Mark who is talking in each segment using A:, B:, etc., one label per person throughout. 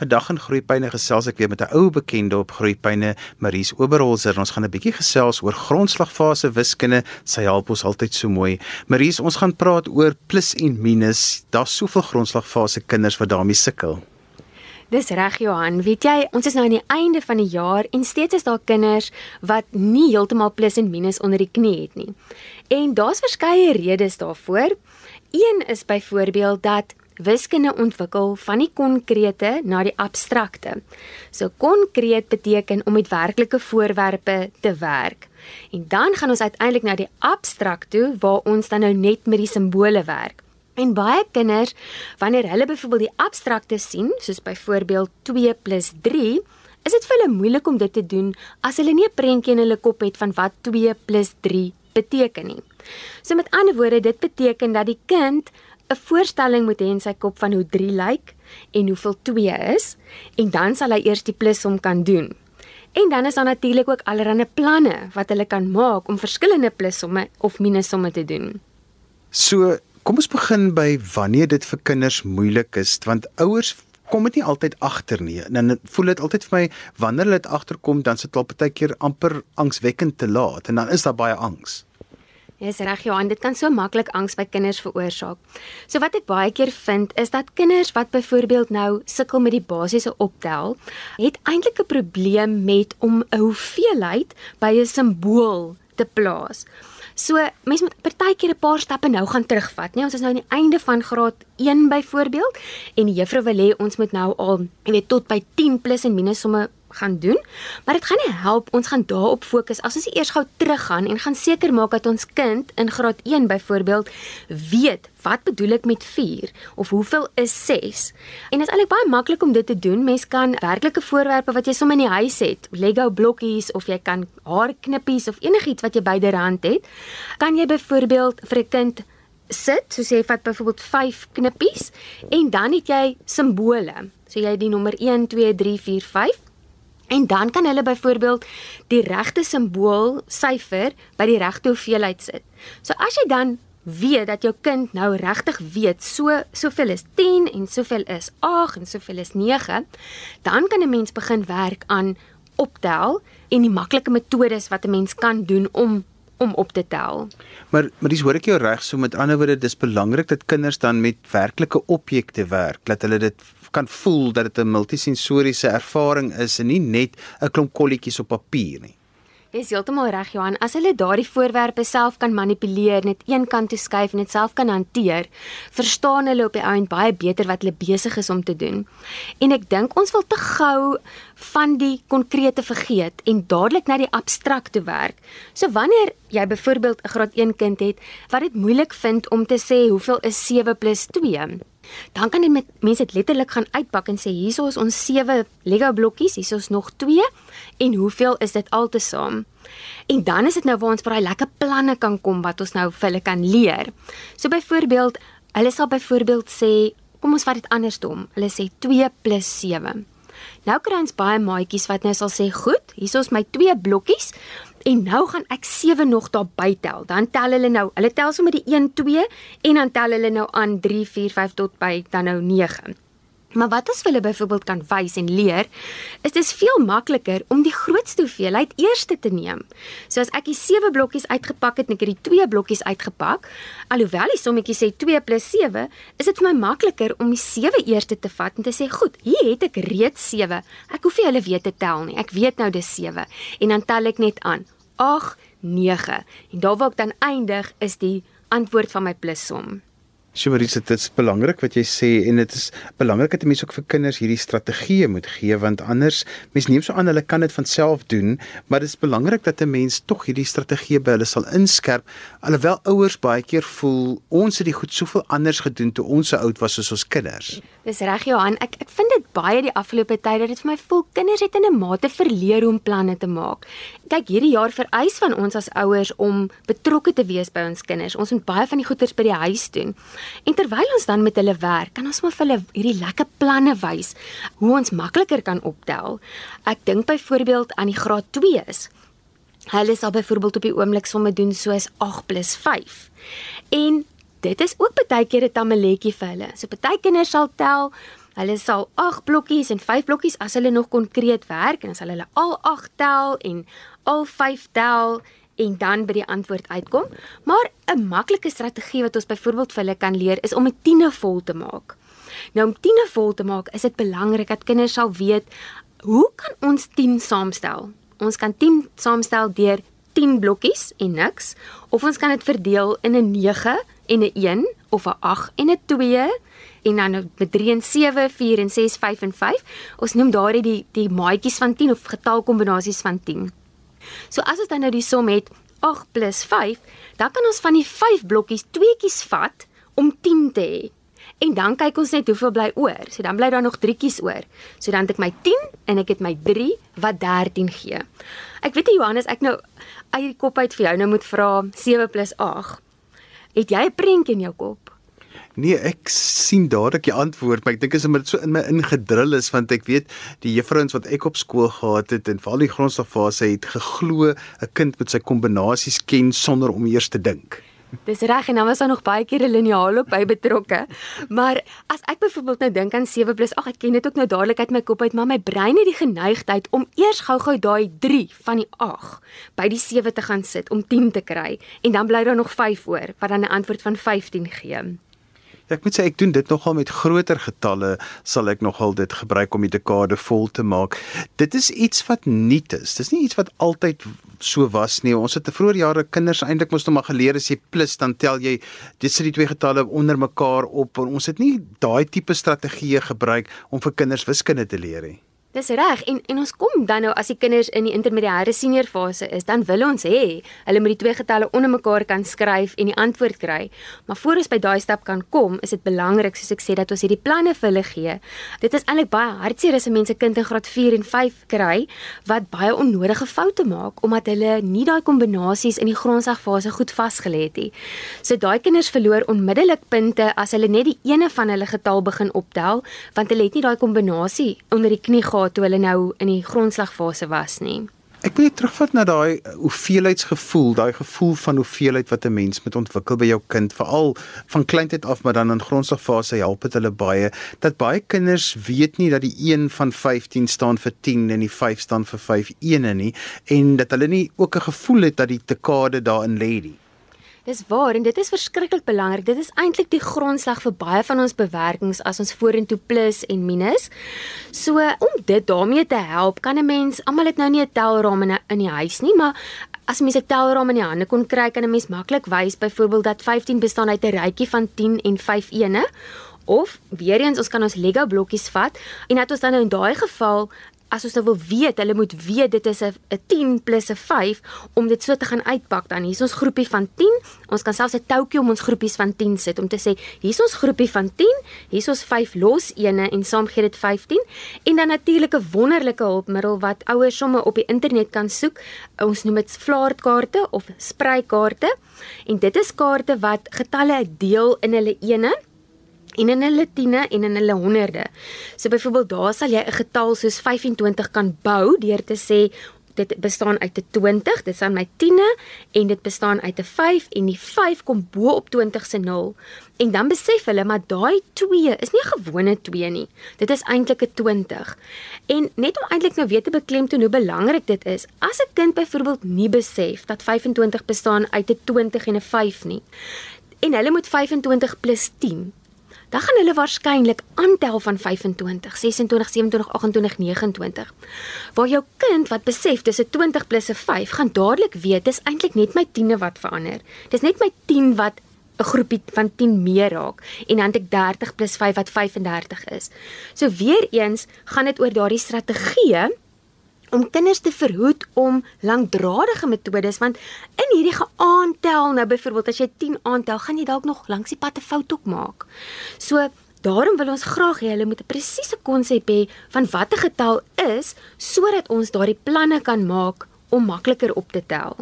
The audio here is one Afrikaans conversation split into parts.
A: Vandag in Groepyne gesels ek weer met 'n ou bekende op Groepyne, Maries Oberholzer. Ons gaan 'n bietjie gesels oor grondslagfase wiskunde. Sy help ons altyd so mooi. Maries, ons gaan praat oor plus en minus. Daar's soveel grondslagfase kinders wat daarmee sukkel.
B: Dis reg Johan, weet jy, ons is nou aan die einde van die jaar en steeds is daar kinders wat nie heeltemal plus en minus onder die knie het nie. En daar's verskeie redes daarvoor. Een is byvoorbeeld dat wiskunde ontwikkel van die konkrete na die abstrakte. So konkreet beteken om met werklike voorwerpe te werk. En dan gaan ons uiteindelik na die abstrakt toe waar ons dan nou net met die simbole werk. En baie kinders wanneer hulle byvoorbeeld die abstrakte sien, soos byvoorbeeld 2 + 3, is dit vir hulle moeilik om dit te doen as hulle nie 'n prentjie in hulle kop het van wat 2 + 3 beteken nie. So met ander woorde, dit beteken dat die kind 'n voorstelling moet hê in sy kop van hoe 3 lyk en hoeveel 2 is en dan sal hy eers die plusom kan doen. En dan is daar natuurlik ook allerlei planne wat hulle kan maak om verskillende plussomme of minussomme te doen.
A: So, kom ons begin by wanneer dit vir kinders moeilik is want ouers kom dit nie altyd agter nie. Dan voel dit altyd vir my wanneer hulle dit agterkom dan sit hulle baie keer amper angswekkend te laat en dan is daar baie angs.
B: Yes, reg Johan, dit kan so maklik angs by kinders veroorsaak. So wat ek baie keer vind is dat kinders wat byvoorbeeld nou sukkel met die basiese optel, het eintlik 'n probleem met om 'n hoeveelheid by 'n simbool te plaas. So mense moet partykeer 'n paar stappe nou gaan terugvat, nee, ons is nou aan die einde van graad 1 byvoorbeeld en die juffrou wil hê ons moet nou al, jy weet, tot by 10 plus en minus somme gaan doen. Maar dit gaan nie help ons gaan daarop fokus as ons eers gou teruggaan en gaan seker maak dat ons kind in graad 1 byvoorbeeld weet wat bedoel ek met 4 of hoeveel is 6. En dit is eintlik baie maklik om dit te doen. Mens kan werklike voorwerpe wat jy sommer in die huis het, Lego blokkies of jy kan haarknippies of enigiets wat jy byderhand het, kan jy byvoorbeeld vir 'n kind sit, soos jy vat byvoorbeeld 5 knippies en dan het jy simbole. So jy het die nommer 1 2 3 4 5 En dan kan hulle byvoorbeeld die regte simbool syfer by die regte hoeveelheid sit. So as jy dan weet dat jou kind nou regtig weet so soveel is 10 en soveel is 8 en soveel is 9, dan kan 'n mens begin werk aan optel en die maklike metodes wat 'n mens kan doen om om op te tel.
A: Maar maar dis hoor ek jou reg, so met ander woorde dis belangrik dat kinders dan met werklike objekte werk, dat hulle dit kan voel dat dit 'n multisensoriese ervaring is en nie net 'n klomp kolletjies op papier nie.
B: Jy is heeltemal reg Johan. As hulle daardie voorwerpe self kan manipuleer, net een kant toe skuif en dit self kan hanteer, verstaan hulle op die ount baie beter wat hulle besig is om te doen. En ek dink ons wil te gou van die konkrete vergeet en dadelik na die abstrakte werk. So wanneer jy byvoorbeeld 'n graad 1 kind het wat dit moeilik vind om te sê hoeveel is 7 + 2, dan kan jy met mense dit letterlik gaan uitpak en sê hierso is ons 7 Lego blokkies, hierso is nog 2 en hoeveel is dit altesaam? En dan is dit nou waar ons vir daai lekker planne kan kom wat ons nou vir hulle kan leer. So byvoorbeeld, hulle sal byvoorbeeld sê, kom ons vat dit andersom. Hulle sê 2 + 7. Nou kry ons baie maatjies wat nou sal sê, "Goed, hierso is my 2 blokkies." En nou gaan ek 7 nog daar bytel. Dan tel hulle nou, hulle tel sommer die 1 2 en dan tel hulle nou aan 3 4 5 tot by dan nou 9. Maar wat as hulle byvoorbeeld kan wys en leer, is dit veel makliker om die grootste hoeveelheid eers te neem. So as ek die 7 blokkies uitgepak het en ek het die 2 blokkies uitgepak, alhoewel die sommetjie sê 2 + 7, is dit vir my makliker om die 7 eers te vat en te sê, "Goed, hier het ek reeds 7. Ek hoef nie hulle weer te tel nie. Ek weet nou dis 7." En dan tel ek net aan. 8 9. En daar waar ek dan eindig is die antwoord van my plussom.
A: Sjoerie, dit is belangrik wat jy sê en dit is belangrik dat mense ook vir kinders hierdie strategieë moet gee want anders mense neem so aan hulle kan dit van self doen, maar dit is belangrik dat 'n mens tog hierdie strategieë by hulle sal inskerp alhoewel ouers baie keer voel ons het die goed soveel anders gedoen toe ons se oud was soos ons kinders.
B: Dis reg Johan, ek ek vind dit baie die afgelope tyd dat dit vir my voel kinders het in 'n mate verleer hoe om planne te maak. Kyk, hierdie jaar vereis van ons as ouers om betrokke te wees by ons kinders. Ons moet baie van die goeders by die huis doen. En terwyl ons dan met hulle werk, kan ons maar vir hulle hierdie lekker planne wys hoe ons makliker kan optel. Ek dink byvoorbeeld aan die graad 2's. Hulle sal byvoorbeeld op die oomblik somme doen soos 8 + 5. En dit is ook baie keer 'n tamaletjie vir hulle. So baie kinders sal tel Hulle sal 8 blokkies en 5 blokkies as hulle nog konkreet werk en as hulle al 8 tel en al 5 tel en dan by die antwoord uitkom. Maar 'n maklike strategie wat ons byvoorbeeld vir hulle kan leer is om 'n tiene vol te maak. Nou om tiene vol te maak, is dit belangrik dat kinders sal weet hoe kan ons 10 saamstel? Ons kan 10 saamstel deur 10 blokkies en niks of ons kan dit verdeel in 'n 9 en 'n 1 of 'n 8 en 'n 2 en dan nou met 3 en 7, 4 en 6, 5 en 5. Ons noem daardie die die maatjies van 10 of getalkombinasies van 10. So as ons dan nou die som het 8 plus 5, dan kan ons van die 5 blokkies tweeetjies vat om 10 te hê. En dan kyk ons net hoeveel bly oor. So dan bly daar nog drietjies oor. So dan het ek my 10 en ek het my 3 wat 13 gee. Ek weet jy Johannes, ek nou uit die kop uit vir jou nou moet vra 7 + 8. Het jy 'n prentjie in jou kop?
A: Nee, ek sien dadelik die antwoord, maar ek dink as dit so in my ingedrul is want ek weet die juffrouens wat ek op skool gehad het en veral die grondslagfase het geglo 'n kind moet sy kombinasies ken sonder om eers te dink.
B: Dis reg en dan was daar nog baie keer 'n liniaal ook by betrokke. Maar as ek byvoorbeeld nou dink aan 7 + ag ek ken dit ook nou dadelik uit my kop uit, maar my brein het die geneigtheid om eers gou-gou daai 3 van die 8 by die 7 te gaan sit om 10 te kry en dan bly daar nog 5 oor wat dan 'n antwoord van 15 gee.
A: Ek moet sê ek doen dit nogal met groter getalle sal ek nogal dit gebruik om die dekade vol te maak. Dit is iets wat nuut is. Dis nie iets wat altyd so was nie. Ons het te vroeë jare kinders eintlik moes nog maar geleer as jy plus dan tel jy dit sit die twee getalle onder mekaar op. Ons het nie daai tipe strategieë gebruik om vir kinders wiskunde te leer nie.
B: Dis reg en en ons kom dan nou as die kinders in die intermediêre senior fase is, dan wil ons hê hulle moet die twee getalle onder mekaar kan skryf en die antwoord kry. Maar voor ons by daai stap kan kom, is dit belangrik soos ek sê dat ons hierdie planne vir hulle gee. Dit is eintlik baie hartseer as 'n mens 'n kind in graad 4 en 5 kry wat baie onnodige foute maak omdat hulle nie daai kombinasies in die grondslagfase goed vasgelê het nie. So daai kinders verloor onmiddellik punte as hulle net die ene van hulle getal begin optel, want hulle het nie daai kombinasie onder die knie gehad gehad toe hulle nou in die grondslagfase was nie.
A: Ek wil terugvat na daai hoeveelheidsgevoel, daai gevoel van hoeveelheid wat 'n mens moet ontwikkel by jou kind, veral van kleintyd af, maar dan in grondslagfase help dit hulle baie dat baie kinders weet nie dat die 1 van 15 staan vir 10 en die 5 staan vir 5 ene nie en dat hulle nie ook 'n gevoel het dat die dekade daarin lê nie.
B: Dis waar en dit is verskriklik belangrik. Dit is eintlik die grondslag vir baie van ons bewerkings as ons vorentoe plus en minus. So om dit daarmee te help, kan 'n mens, almal het nou nie 'n telraam in in die huis nie, maar as mens 'n telraam in die hande kon kry, kan 'n mens maklik wys byvoorbeeld dat 15 bestaan uit 'n rytjie van 10 en 5 ene. Of weer eens ons kan ons Lego blokkies vat en dat ons dan nou in daai geval as ons nou wil weet, hulle moet weet dit is 'n 10 plus 'n 5 om dit so te gaan uitpak dan. Hier is ons groepie van 10. Ons kan selfs 'n toutjie om ons groepies van 10 sit om te sê, hier is ons groepie van 10, hier is ons 5 los ene en saam gee dit 15. En dan natuurlik 'n wonderlike hulpmiddel wat ouers sommer op die internet kan soek. Ons noem dit flaartkaarte of sprykaarte. En dit is kaarte wat getalle deel in hulle ene en in hulle tiene en in hulle honderde. So byvoorbeeld daar sal jy 'n getal soos 25 kan bou deur te sê dit bestaan uit 'n 20, dit is aan my tiene en dit bestaan uit 'n 5 en die 5 kom bo op 20 se 0. En dan besef hulle maar daai 2 is nie 'n gewone 2 nie. Dit is eintlik 'n 20. En net om eintlik nou weer te beklemtoon hoe belangrik dit is, as 'n kind byvoorbeeld nie besef dat 25 bestaan uit 'n 20 en 'n 5 nie. En hulle moet 25 plus 10 dan gaan hulle waarskynlik aantel van 25, 26, 27, 28, 29. Waar jou kind wat besef dis 'n 20 plus 'n 5 gaan dadelik weet dis eintlik net my 10e wat verander. Dis net my 10 wat 'n groepie van 10 meer raak en dan het ek 30 plus 5 wat 35 is. So weer eens gaan dit oor daardie strategie om kinders te verhoed om langdradige metodes want in hierdie geaantel nou byvoorbeeld as jy 10 aantel gaan jy dalk nog langs die pad 'n fout ook maak. So daarom wil ons graag hê hulle moet 'n presiese konsep hê van wat 'n getal is sodat ons daardie planne kan maak om makliker op te tel.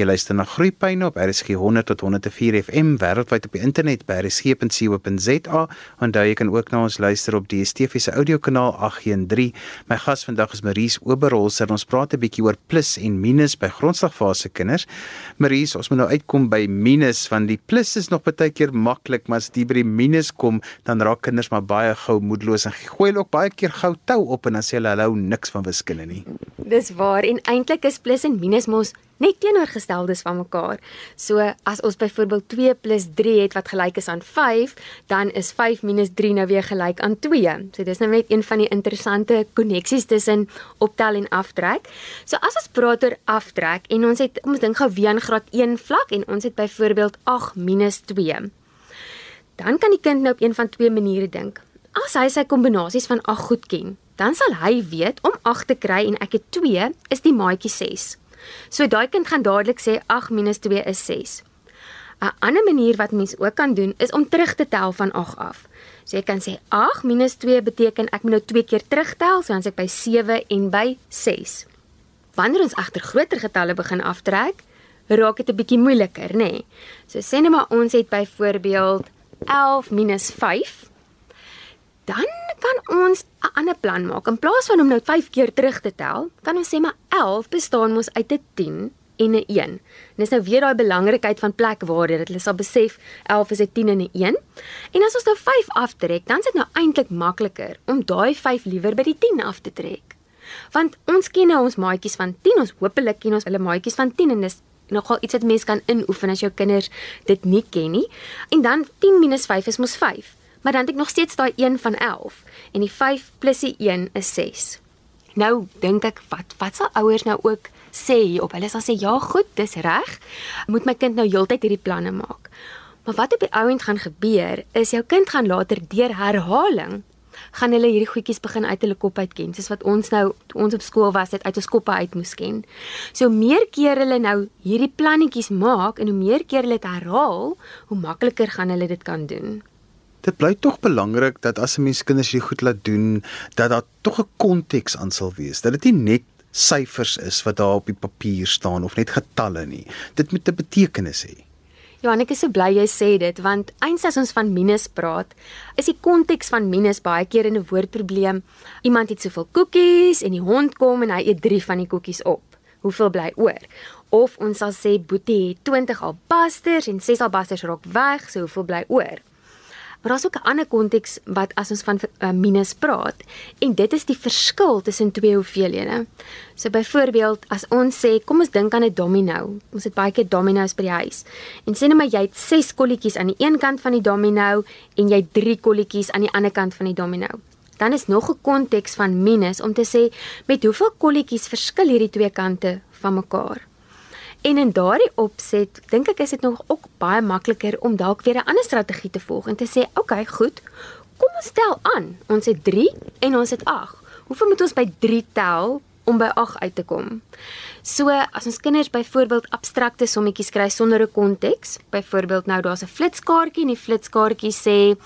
A: Jy luister na Groepyne op RSG 100 tot 104 FM wêreldwyd op die internet by rsg.co.za. Onthou jy kan ook na ons luister op DSTV se audiokanaal 813. My gas vandag is Maries Oberholzer. Ons praat 'n bietjie oor plus en minus by grondslagfase kinders. Maries, ons moet nou uitkom by minus want die plus is nog baie keer maklik, maar as jy by die minus kom, dan raak kinders maar baie gou moedeloos en gooi hulle ook baie keer gou tou op en dan sê hulle hulle hou niks van wiskunde nie.
B: Dis waar en eintlik is plus en minus mos net teenoorgesteldes van mekaar. So as ons byvoorbeeld 2 + 3 het wat gelyk is aan 5, dan is 5 - 3 nou weer gelyk aan 2. So dis nou net een van die interessante koneksies tussen optel en aftrek. So as ons praat oor aftrek en ons het ons dink gou weer aan graad 1 vlak en ons het byvoorbeeld 8 - 2. Dan kan die kind nou op een van twee maniere dink. As hy sy kombinasies van 8 goed ken, dan sal hy weet om 8 te kry en ek het 2 is die maatjie 6. So daai kind gaan dadelik sê 8 - 2 is 6. 'n Ander manier wat mens ook kan doen is om terug te tel van 8 af. So jy kan sê 8 - 2 beteken ek moet nou 2 keer terugtel, so dan is ek by 7 en by 6. Wanneer ons agter groter getalle begin aftrek, raak dit 'n bietjie moeiliker, nê? Nee? So sê net maar ons het byvoorbeeld 11 - 5 dan kan ons 'n ander plan maak. In plaas van om nou 5 keer terug te tel, kan ons sê maar 11 bestaan mos uit 'n 10 en 'n 1. En dis nou weer daai belangrikheid van plekwaarde dat hulle sal besef 11 is 'n 10 en 'n 1. En as ons nou 5 aftrek, dan is dit nou eintlik makliker om daai 5 liewer by die 10 af te trek. Want ons ken nou ons maatjies van 10, ons hopelik ken ons hulle maatjies van 10 en dis nogal iets wat mense kan inoefen as jou kinders dit nie ken nie. En dan 10 5 is mos 5 maar dan het ek nog steeds daai 1 van 11 en die 5 plus die 1 is 6. Nou dink ek wat wat sal ouers nou ook sê op hulle sal sê ja goed, dis reg. Moet my kind nou heeltyd hierdie planne maak. Maar wat op die ouend gaan gebeur is jou kind gaan later deur herhaling gaan hulle hierdie goedjies begin uit hulle kop uit ken, soos wat ons nou ons op skool was dit uit ons koppe uit moes ken. So meer keer hulle nou hierdie plannetjies maak en hoe meer keer hulle dit herhaal, hoe makliker gaan hulle dit kan doen
A: dit bly tog belangrik dat as 'n mens kinders hierdie goed laat doen, dat daar tog 'n konteks aan sal wees. Dat dit nie net syfers is wat daar op die papier staan of net getalle nie. Dit moet 'n betekenis hê.
B: Ja, ek is so bly jy sê dit want eens as ons van minus praat, is die konteks van minus baie keer in 'n woordprobleem. Iemand het soveel koekies en die hond kom en hy eet 3 van die koekies op. Hoeveel bly oor? Of ons sal sê Boetie het 20 albasters en 6 albasters raak weg, so hoeveel bly oor? Maar daar's ook 'n ander konteks wat as ons van uh, minus praat en dit is die verskil tussen twee hoeveelhede. So byvoorbeeld as ons sê kom ons dink aan 'n domino. Ons het baie keer domino's by die huis. En sê net maar jy het 6 kolletjies aan die een kant van die domino en jy 3 kolletjies aan die ander kant van die domino. Dan is nog 'n konteks van minus om te sê met hoeveel kolletjies verskil hierdie twee kante van mekaar. En in daardie opset dink ek is dit nog ook baie makliker om dalk weer 'n ander strategie te volg en te sê, "Oké, okay, goed. Kom ons tel aan. Ons het 3 en ons het 8. Hoeveel moet ons by 3 tel om by 8 uit te kom?" So, as ons kinders byvoorbeeld abstrakte sommetjies kry sonder 'n konteks, byvoorbeeld nou daar's 'n flitskaartjie en die flitskaartjie sê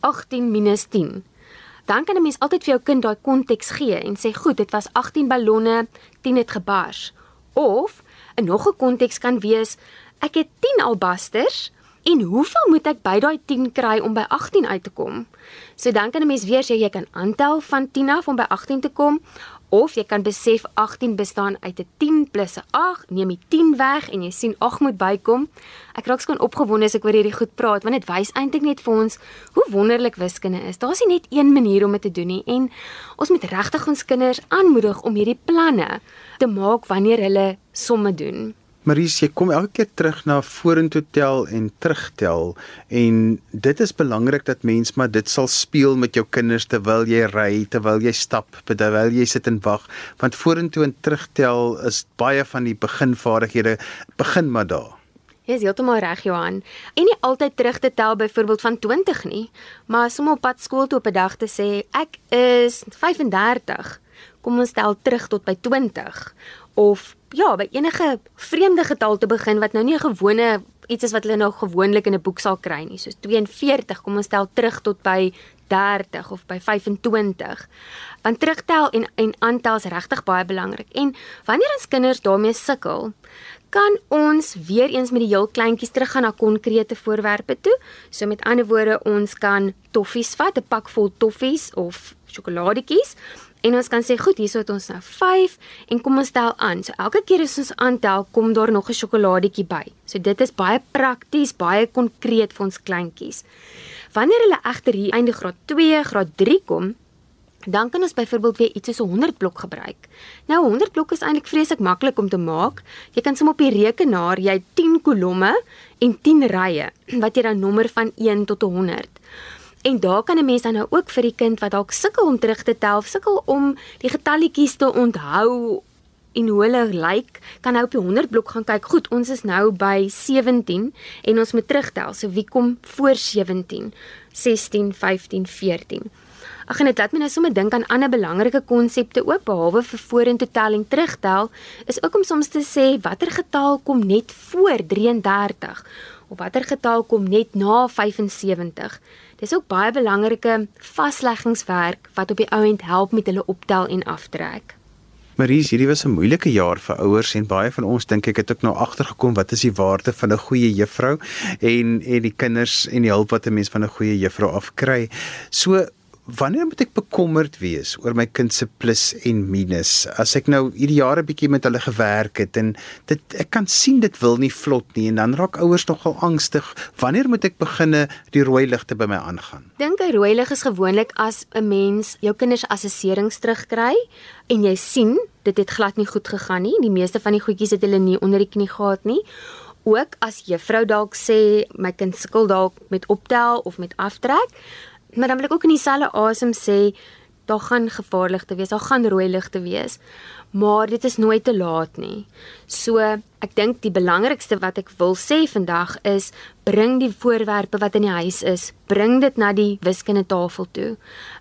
B: 18 10 dan kan 'n mens altyd vir jou kind daai konteks gee en sê goed, dit was 18 ballonne, 10 het gebars. Of 'n nog 'n konteks kan wees, ek het 10 albasters en hoeveel moet ek by daai 10 kry om by 18 uit te kom? So dan kan 'n mens weer sê jy kan aantel van 10 af om by 18 te kom of jy kan besef 18 bestaan uit 'n 10 plus 'n 8, neem die 10 weg en jy sien 8 moet bykom. Ek raak skoon opgewonde as ek oor hierdie goed praat want dit wys eintlik net vir ons hoe wonderlik wiskunde is. Daar's nie net een manier om dit te doen nie en ons moet regtig ons kinders aanmoedig om hierdie planne te maak wanneer hulle somme doen.
A: Maries, jy kom elke keer terug na vorentoe tel en terugtel en dit is belangrik dat mens maar dit sal speel met jou kinders terwyl jy ry, terwyl jy stap, terwyl jy sit en wag, want vorentoe en terugtel is baie van die beginvaardighede begin maar daar.
B: Jy is heeltemal reg Johan. En nie altyd terug te tel byvoorbeeld van 20 nie, maar sommer op pad skool toe op 'n dag te sê ek is 35 kom ons tel terug tot by 20 of ja, by enige vreemde getal te begin wat nou nie 'n gewone iets is wat hulle nou gewoonlik in 'n boek sal kry nie, soos 42, kom ons tel terug tot by 30 of by 25. Want terugtel en en aantel is regtig baie belangrik. En wanneer ons kinders daarmee sukkel, kan ons weer eens met die heel kleintjies teruggaan na konkrete voorwerpe toe. So met ander woorde, ons kan toffies vat, 'n pak vol toffies of sjokoladetjies En ons kan sê goed, hierso het ons nou 5 en kom ons tel aan. So elke keer as ons aantel, kom daar nog 'n sjokoladetjie by. So dit is baie prakties, baie konkreet vir ons kleintjies. Wanneer hulle egter hier einde graad 2, graad 3 kom, dan kan ons byvoorbeeld weer iets soos 'n 100 blok gebruik. Nou 100 blok is eintlik vreeslik maklik om te maak. Jy kan sommer op die rekenaar, jy het 10 kolomme en 10 rye wat jy dan nommer van 1 tot 100. En daar kan 'n mens dan nou ook vir die kind wat dalk sukkel om terug te tel, sukkel om die getalletjies te onthou en hoe hulle lyk, kan nou op die 100 blok gaan kyk. Goed, ons is nou by 17 en ons moet terugtel. So wie kom voor 17? 16, 15, 14. Ag en dit laat my nou sommer dink aan ander belangrike konsepte ook behalwe vir vorentoe tel en terugtel, is ook om soms te sê watter getal kom net voor 33 of watter getal kom net na 75. Dis ook baie belangrike vasleggingswerk wat op die ouend help met hulle optel en aftrek.
A: Maries, hierdie was 'n moeilike jaar vir ouers en baie van ons dink ek het ook nou agtergekom wat is die waarde van 'n goeie juffrou en en die kinders en die hulp wat 'n mens van 'n goeie juffrou afkry. So wanneer moet ek bekommerd wees oor my kind se plus en minus? As ek nou hierdie jare bietjie met hulle gewerk het en dit ek kan sien dit wil nie vlot nie en dan raak ouers nogal angstig. Wanneer moet ek beginne die rooi ligte by my aangaan?
B: Dink 'n rooi lig is gewoonlik as 'n mens jou kinders assesserings terugkry en jy sien dit het glad nie goed gegaan nie. Die meeste van die goedjies het hulle nie onder die knie gehad nie. Ook as juffrou dalk sê my kind sukkel dalk met optel of met aftrek Maar dan wil ek ook in dieselfde asem sê daar gaan gevaarligte wees, daar gaan rooi ligte wees. Maar dit is nooit te laat nie. So, ek dink die belangrikste wat ek wil sê vandag is bring die voorwerpe wat in die huis is, bring dit na die wiskundetafel toe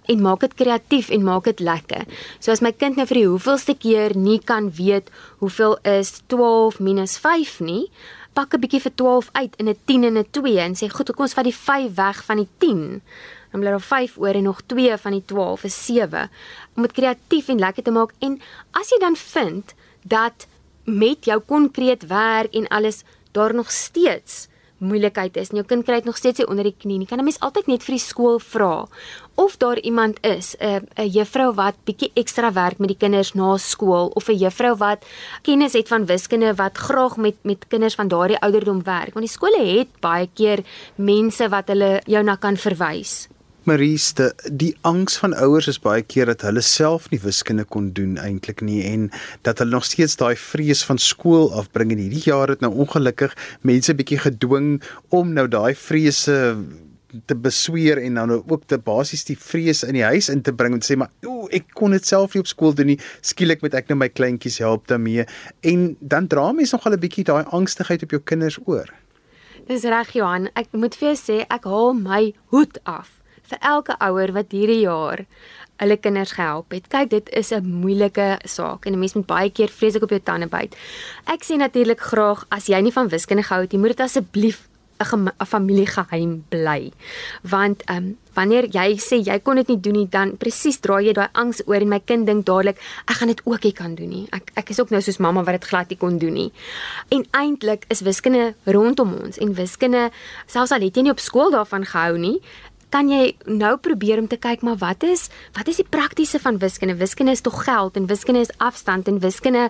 B: en maak dit kreatief en maak dit lekker. So as my kind nou vir die hoeveelste keer nie kan weet hoeveel is 12 minus 5 nie, pak 'n bietjie vir 12 uit in 'n 10 en 'n 2 en sê goed, kom ons vat die 5 weg van die 10 dan bly daar 5 oor en nog 2 van die 12 is 7 om dit kreatief en lekker te maak en as jy dan vind dat met jou konkreet werk en alles daar nog steeds moeilikheid is en jou kind kry dit nog steeds hier onder die knie nie kan 'n mens altyd net vir die skool vra. Of daar iemand is 'n 'n juffrou wat bietjie ekstra werk met die kinders na skool of 'n juffrou wat kennis het van wiskunde wat graag met met kinders van daardie ouderdom werk. Want die skole het baie keer mense wat hulle jou na kan verwys
A: Marieste, die angs van ouers is baie keer dat hulle self nie wiskunde kon doen eintlik nie en dat hulle nog steeds daai vrees van skool afbring. En hierdie jaar het nou ongelukkig mense bietjie gedwing om nou daai vrese te besweer en dan nou ook te basies die vrees in die huis in te bring en sê maar o ek kon dit self nie op skool doen nie. Skielik moet ek nou my kleintjies help daarmee. En dan dra mense nog al 'n bietjie daai angstigheid op jou kinders oor.
B: Dis reg Johan. Ek moet vir jou sê ek haal my hoed af vir elke ouer wat hierdie jaar hulle kinders gehelp het. Kyk, dit is 'n moeilike saak en 'n mens moet baie keer vreeslik op jou tande byt. Ek sê natuurlik graag as jy nie van wiskunde gehou het, jy moet dit asseblief 'n familiegeheim bly. Want ehm um, wanneer jy sê jy kon dit nie doen nie, dan presies draai jy daai angs oor en my kind dink dadelik ek gaan dit ook nie kan doen nie. Ek ek is ook nou soos mamma wat dit glad nie kon doen nie. En eintlik is wiskunde rondom ons en wiskunde selfs al het jy nie op skool daarvan gehou nie, kan jy nou probeer om te kyk maar wat is wat is die praktiese van wiskunde? Wiskunde is tog geld en wiskunde is afstand en wiskunde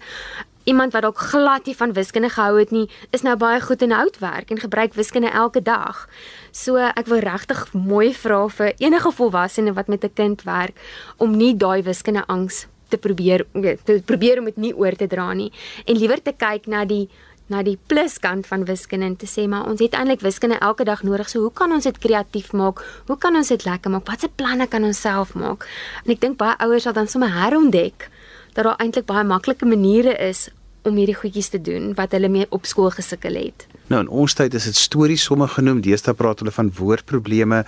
B: iemand wat ook glad nie van wiskunde gehou het nie, is nou baie goed in houtwerk en gebruik wiskunde elke dag. So ek wil regtig mooi vra vir enige volwassene wat met 'n kind werk om nie daai wiskunde angs te probeer te probeer om dit nie oor te dra nie en liewer te kyk na die na die pluskant van wiskunde en te sê maar ons het eintlik wiskunde elke dag nodig. So hoe kan ons dit kreatief maak? Hoe kan ons dit lekker maak? Watse planne kan ons self maak? En ek dink baie ouers sal dan sommer herontdek dat daar eintlik baie maklike maniere is om hierdie goedjies te doen wat hulle mee op skool gesukkel het.
A: Nou in ons tyd is dit stories somme genoem. Deesdae praat hulle van woordprobleme.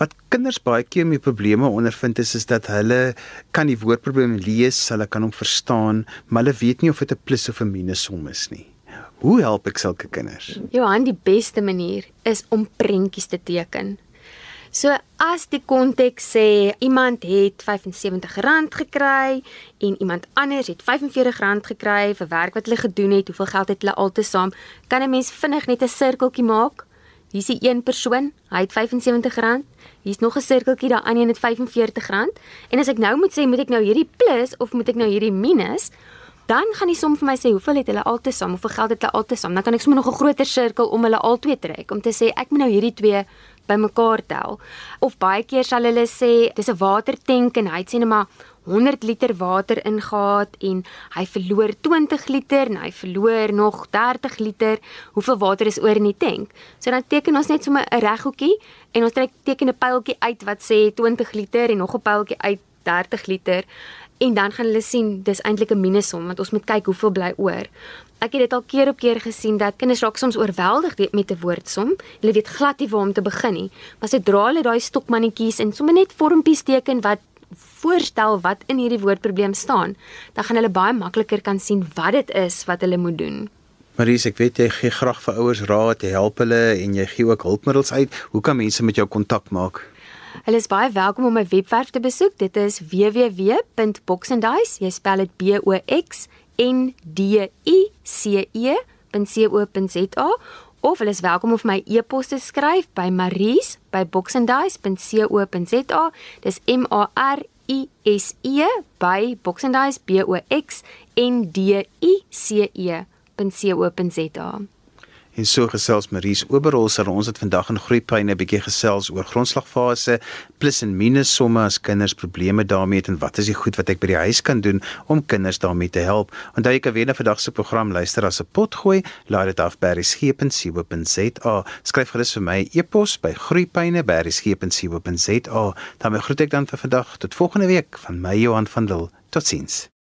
A: Wat kinders baie keer mee probleme ondervind is is dat hulle kan die woordprobleme lees, hulle kan hom verstaan, maar hulle weet nie of dit 'n plus of 'n minus som is nie. Hoe help ek sulke kinders?
B: Johan, die beste manier is om prentjies te teken. So as die konteks sê iemand het R75 gekry en iemand anders het R45 gekry vir werk wat hulle gedoen het, hoeveel geld het hulle altesaam, kan 'n mens vinnig net 'n sirkeltjie maak. Hier's die een persoon, hy het R75. Hier's nog 'n sirkeltjie, ander een het R45. En as ek nou moet sê, moet ek nou hierdie plus of moet ek nou hierdie minus? Dan gaan die som vir my sê hoeveel het hulle altesaam, hoeveel geld het hulle altesaam. Dan kan ek sommer nog 'n groter sirkel om hulle albei trek om te sê ek moet nou hierdie twee bymekaar tel. Of baie keer sal hulle sê dis 'n watertank en hy sê net maar 100 liter water ingehaat en hy verloor 20 liter en hy verloor nog 30 liter. Hoeveel water is oor in die tank? So dan teken ons net sommer 'n reghoekie en ons trek teken 'n pyltjie uit wat sê 20 liter en nog 'n pyltjie uit 30 liter en dan gaan hulle sien dis eintlik 'n minusom want ons moet kyk hoeveel bly oor. Ek het dit al keer op keer gesien dat kinders raak soms oorweldig met 'n woordsom. Hulle weet glad nie waar om te begin nie. Maar sodra hulle daai stokmannetjies en sommer net vormpies teken wat voorstel wat in hierdie woordprobleem staan, dan gaan hulle baie makliker kan sien wat dit is wat hulle moet doen.
A: Maries, ek weet jy gee graag vir ouers raad, jy help hulle en jy gee ook hulpmiddels uit. Hoe kan mense met jou kontak maak?
B: Hulle is baie welkom om my webwerf te besoek. Dit is www.boxandice. Jy spel dit B O X N D I C E.co.za of hulle is welkom om vir my e-pos te skryf by maries@boxandice.co.za. Dis M A R I S E by boxandice B O X N D I C E.co.za.
A: En so gesels Maries Oberhol sal ons het vandag in groeipyne 'n bietjie gesels oor grondslagfase plus en minus somme as kinders probleme daarmee het en wat is die goed wat ek by die huis kan doen om kinders daarmee te help. Onthou kan weer na vandag se program luister as 'n pot gooi, laai dit af by resgep.co.za. Skryf gerus vir my e-pos by groeipyne@resgep.co.za. Dan groet ek dan vir vandag tot volgende week van my Johan van Dil. Totsiens.